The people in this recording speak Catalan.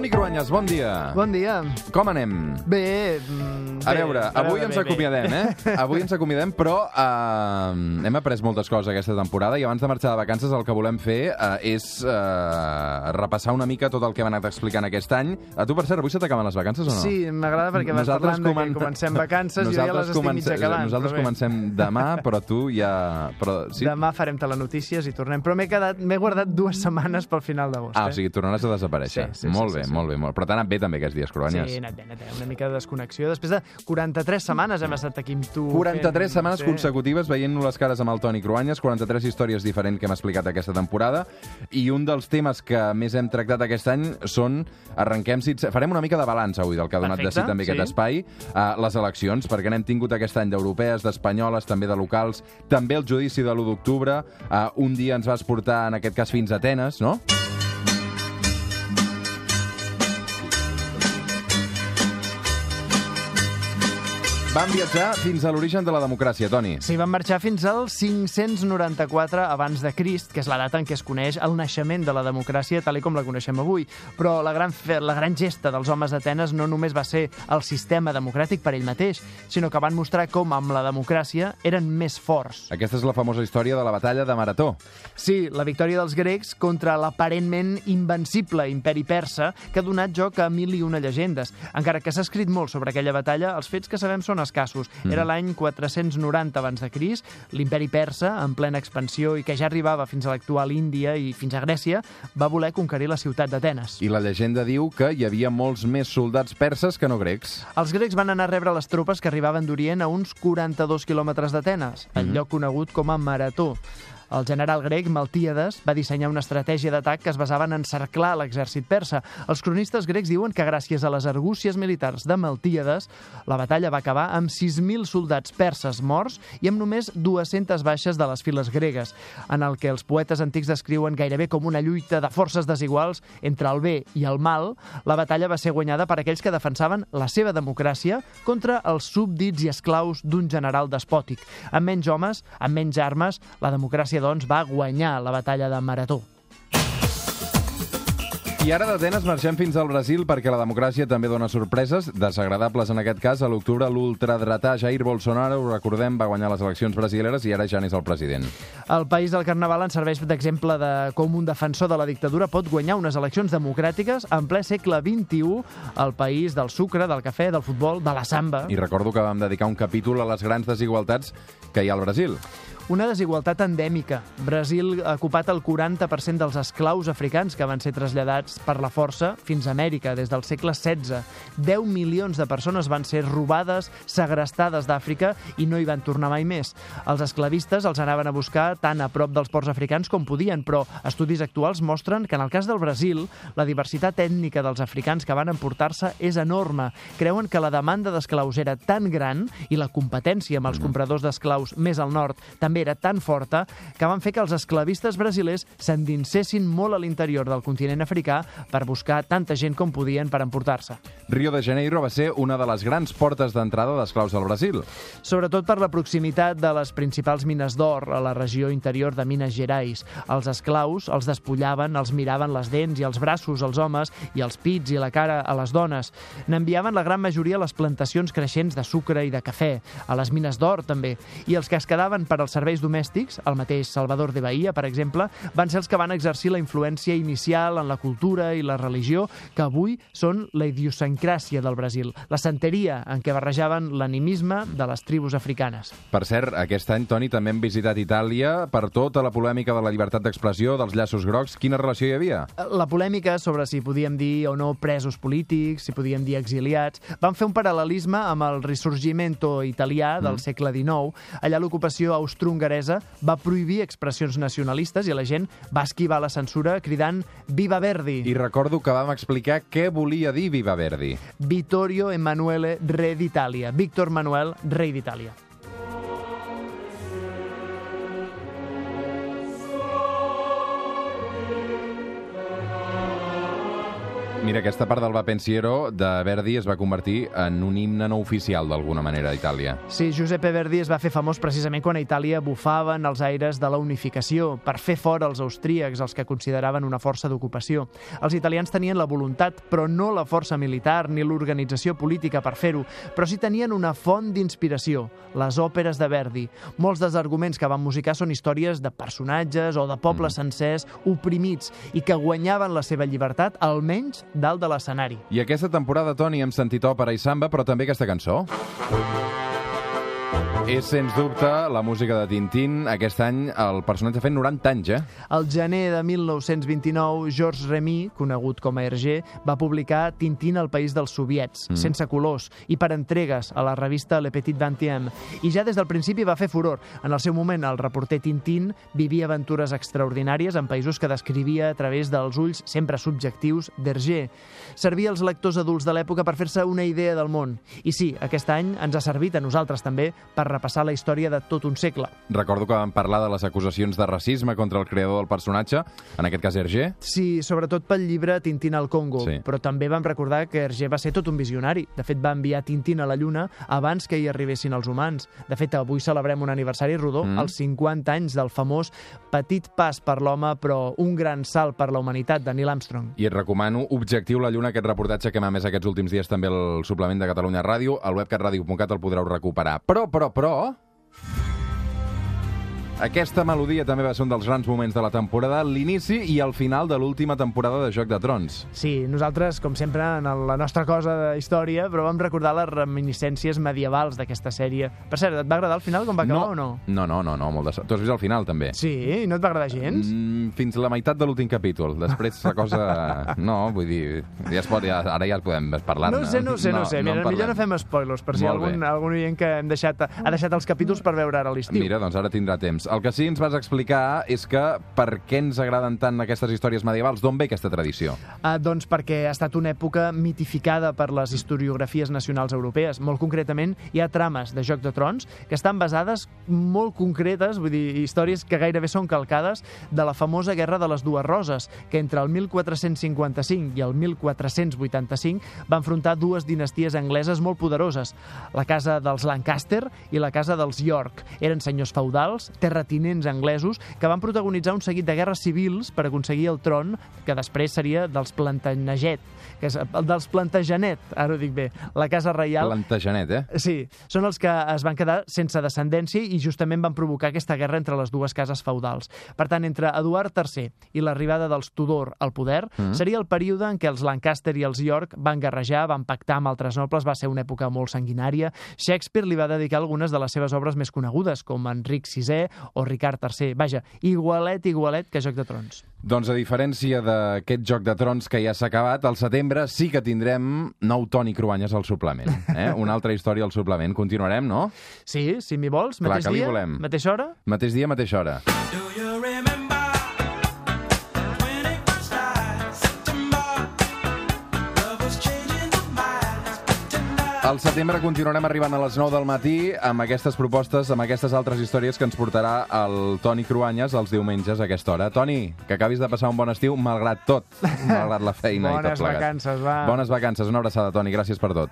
Toni Cruanyes, bon dia. Bon dia. Com anem? Bé, mm, A bé, veure, a avui veure, ens bé, bé. acomiadem, eh? Avui ens acomiadem, però eh, hem après moltes coses aquesta temporada i abans de marxar de vacances el que volem fer eh, és eh, repassar una mica tot el que hem anat explicant aquest any. A tu, per cert, avui se t'acaben les vacances o no? Sí, m'agrada perquè vas Nosaltres parlant de comen- que comencem vacances, jo ja les Nosaltres estic mig comencem- acabant. Nosaltres però bé. comencem demà, però tu ja... Però, sí? Demà farem telenotícies i tornem. Però m'he quedat, m'he guardat dues setmanes pel final d'agost. Ah, o eh? sigui, tornaràs a desaparèixer. Sí, sí, molt sí, bé, sí, sí. Molt bé, molt. Però t'ha anat bé també aquests dies, Cruanyes. Sí, anat bé, anat bé. Una mica de desconnexió. Després de 43 setmanes hem estat aquí amb tu. 43 fent- setmanes sí. consecutives veient-nos les cares amb el Toni Cruanyes, 43 històries diferents que hem explicat aquesta temporada, i un dels temes que més hem tractat aquest any són, arrenquem, si... farem una mica de balanç avui del que ha donat de Perfecte, si també sí. aquest espai, uh, les eleccions, perquè n'hem tingut aquest any d'europees, d'espanyoles, també de locals, també el judici de l'1 d'octubre, uh, un dia ens vas portar, en aquest cas, fins a Atenes, no? Vam viatjar fins a l'origen de la democràcia, Toni. Sí, van marxar fins al 594 abans de Crist, que és la data en què es coneix el naixement de la democràcia tal com la coneixem avui. Però la gran, la gran gesta dels homes d'Atenes no només va ser el sistema democràtic per ell mateix, sinó que van mostrar com amb la democràcia eren més forts. Aquesta és la famosa història de la batalla de Marató. Sí, la victòria dels grecs contra l'aparentment invencible imperi persa que ha donat joc a mil i una llegendes. Encara que s'ha escrit molt sobre aquella batalla, els fets que sabem són escassos. Era l'any 490 abans de Crist, l'imperi persa, en plena expansió i que ja arribava fins a l'actual Índia i fins a Grècia, va voler conquerir la ciutat d'Atenes. I la llegenda diu que hi havia molts més soldats perses que no grecs. Els grecs van anar a rebre les tropes que arribaven d'Orient a uns 42 quilòmetres d'Atenes, el lloc conegut com a Marató. El general grec Maltíades va dissenyar una estratègia d'atac que es basava en encerclar l'exèrcit persa. Els cronistes grecs diuen que gràcies a les argúcies militars de Maltíades, la batalla va acabar amb 6.000 soldats perses morts i amb només 200 baixes de les files gregues, en el que els poetes antics descriuen gairebé com una lluita de forces desiguals entre el bé i el mal, la batalla va ser guanyada per aquells que defensaven la seva democràcia contra els súbdits i esclaus d'un general despòtic. Amb menys homes, amb menys armes, la democràcia, doncs, va guanyar la batalla de Marató. I ara d'Atenes marxem fins al Brasil perquè la democràcia també dona sorpreses, desagradables en aquest cas. A l'octubre l'ultradretà Jair Bolsonaro, ho recordem, va guanyar les eleccions brasileres i ara ja n'és el president. El país del Carnaval ens serveix d'exemple de com un defensor de la dictadura pot guanyar unes eleccions democràtiques en ple segle XXI al país del sucre, del cafè, del futbol, de la samba. I recordo que vam dedicar un capítol a les grans desigualtats que hi ha al Brasil. Una desigualtat endèmica. Brasil ha ocupat el 40% dels esclaus africans que van ser traslladats per la força fins a Amèrica des del segle XVI. 10 milions de persones van ser robades, segrestades d'Àfrica i no hi van tornar mai més. Els esclavistes els anaven a buscar tan a prop dels ports africans com podien, però estudis actuals mostren que en el cas del Brasil la diversitat ètnica dels africans que van emportar-se és enorme. Creuen que la demanda d'esclaus era tan gran i la competència amb els compradors d'esclaus més al nord també era tan forta que van fer que els esclavistes brasilers s'endinsessin molt a l'interior del continent africà per buscar tanta gent com podien per emportar-se. Rio de Janeiro va ser una de les grans portes d'entrada d'esclaus al Brasil. Sobretot per la proximitat de les principals mines d'or a la regió interior de Minas Gerais. Els esclaus els despullaven, els miraven les dents i els braços als homes i els pits i la cara a les dones. N'enviaven la gran majoria a les plantacions creixents de sucre i de cafè, a les mines d'or també, i els que es quedaven per als serveis domèstics, el mateix Salvador de Bahia, per exemple, van ser els que van exercir la influència inicial en la cultura i la religió que avui són la idiosincràsia del Brasil, la santeria en què barrejaven l'animisme de les tribus africanes. Per cert, aquest any, Toni, també hem visitat Itàlia per tota la polèmica de la llibertat d'expressió, dels llaços grocs. Quina relació hi havia? La polèmica sobre si podíem dir o no presos polítics, si podíem dir exiliats, van fer un paral·lelisme amb el risorgimento italià del segle XIX. Allà l'ocupació austro-hongaresa va prohibir expressions nacionalistes i la gent va esquivar la censura cridant Viva Verdi! I recordo que vam explicar què volia dir Viva Verdi. Vittorio Emanuele, re d'Itàlia. Víctor Manuel, rei d'Itàlia. Mira, aquesta part del Va Pensiero de Verdi es va convertir en un himne no oficial d'alguna manera a Itàlia. Sí, Giuseppe Verdi es va fer famós precisament quan a Itàlia bufaven els aires de la unificació per fer fora els austríacs, els que consideraven una força d'ocupació. Els italians tenien la voluntat, però no la força militar ni l'organització política per fer-ho, però sí tenien una font d'inspiració, les òperes de Verdi. Molts dels arguments que van musicar són històries de personatges o de pobles mm. sencers oprimits i que guanyaven la seva llibertat, almenys dalt de l'escenari. I aquesta temporada, Toni, hem sentit òpera i samba, però també aquesta cançó. És, sens dubte, la música de Tintín. Aquest any el personatge ha fet 90 anys, eh? El gener de 1929, Georges Remy, conegut com a Hergé, va publicar Tintín al país dels soviets, mm. sense colors, i per entregues a la revista Le Petit Vingtième. I ja des del principi va fer furor. En el seu moment, el reporter Tintín vivia aventures extraordinàries en països que descrivia a través dels ulls sempre subjectius d'Hergé. Servia als lectors adults de l'època per fer-se una idea del món. I sí, aquest any ens ha servit a nosaltres també per repassar la història de tot un segle. Recordo que vam parlar de les acusacions de racisme contra el creador del personatge, en aquest cas Hergé. Sí, sobretot pel llibre Tintín al Congo, sí. però també vam recordar que Hergé va ser tot un visionari. De fet, va enviar Tintín a la Lluna abans que hi arribessin els humans. De fet, avui celebrem un aniversari rodó, mm. els 50 anys del famós Petit pas per l'home, però un gran salt per la humanitat de Neil Armstrong. I et recomano Objectiu la Lluna, aquest reportatge que m'ha més aquests últims dies també el suplement de Catalunya Ràdio. Al webcatradio.cat el podreu recuperar. Però, però, però, però aquesta melodia també va ser un dels grans moments de la temporada, l'inici i el final de l'última temporada de Joc de Trons. Sí, nosaltres, com sempre, en la nostra cosa de història, però vam recordar les reminiscències medievals d'aquesta sèrie. Per cert, et va agradar el final, com va acabar no, o no? No, no, no, no molt de... Tu has vist el final, també? Sí, i no et va agradar gens? Mm, fins la meitat de l'últim capítol. Després la cosa... No, vull dir, ja es pot, ja, ara ja podem parlar No sé, no sé, no, no sé. Mira, no millor no fem spoilers, per si algun, algun oient que hem deixat, ha deixat els capítols per veure ara l'estiu. Mira, doncs ara tindrà temps. El que sí ens vas explicar és que per què ens agraden tant aquestes històries medievals? D'on ve aquesta tradició? Uh, doncs perquè ha estat una època mitificada per les historiografies nacionals europees. Molt concretament, hi ha trames de Joc de Trons que estan basades molt concretes, vull dir, històries que gairebé són calcades de la famosa Guerra de les Dues Roses, que entre el 1455 i el 1485 va enfrontar dues dinasties angleses molt poderoses, la casa dels Lancaster i la casa dels York. Eren senyors feudals, terratinents anglesos, que van protagonitzar un seguit de guerres civils per aconseguir el tron, que després seria dels Plantagenet, que és el dels Plantagenet, ara ho dic bé, la casa reial... Plantagenet, eh? Sí, són els que es van quedar sense descendència i justament van provocar aquesta guerra entre les dues cases feudals. Per tant, entre Eduard III i l'arribada dels Tudor al poder, mm -hmm. seria el període en què els Lancaster i els York van guerrejar, van pactar amb altres nobles, va ser una època molt sanguinària. Shakespeare li va dedicar algunes de les seves obres més conegudes, com Enric VI o Ricard III. Vaja, igualet, igualet que Joc de Trons. Doncs a diferència d'aquest Joc de Trons que ja s'ha acabat, al setembre sí que tindrem nou Toni Cruanyes al suplement. Eh? Una altra història al suplement. Continuarem, no? Sí, si m'hi vols. Mateix Clar, dia, volem. mateixa hora? Mateix dia, mateixa hora. Do you remember? Al setembre continuarem arribant a les 9 del matí amb aquestes propostes, amb aquestes altres històries que ens portarà el Toni Cruanyes els diumenges a aquesta hora. Toni, que acabis de passar un bon estiu, malgrat tot, malgrat la feina i tot Bones plegat. vacances, va. Bones vacances. Una abraçada, Toni. Gràcies per tot.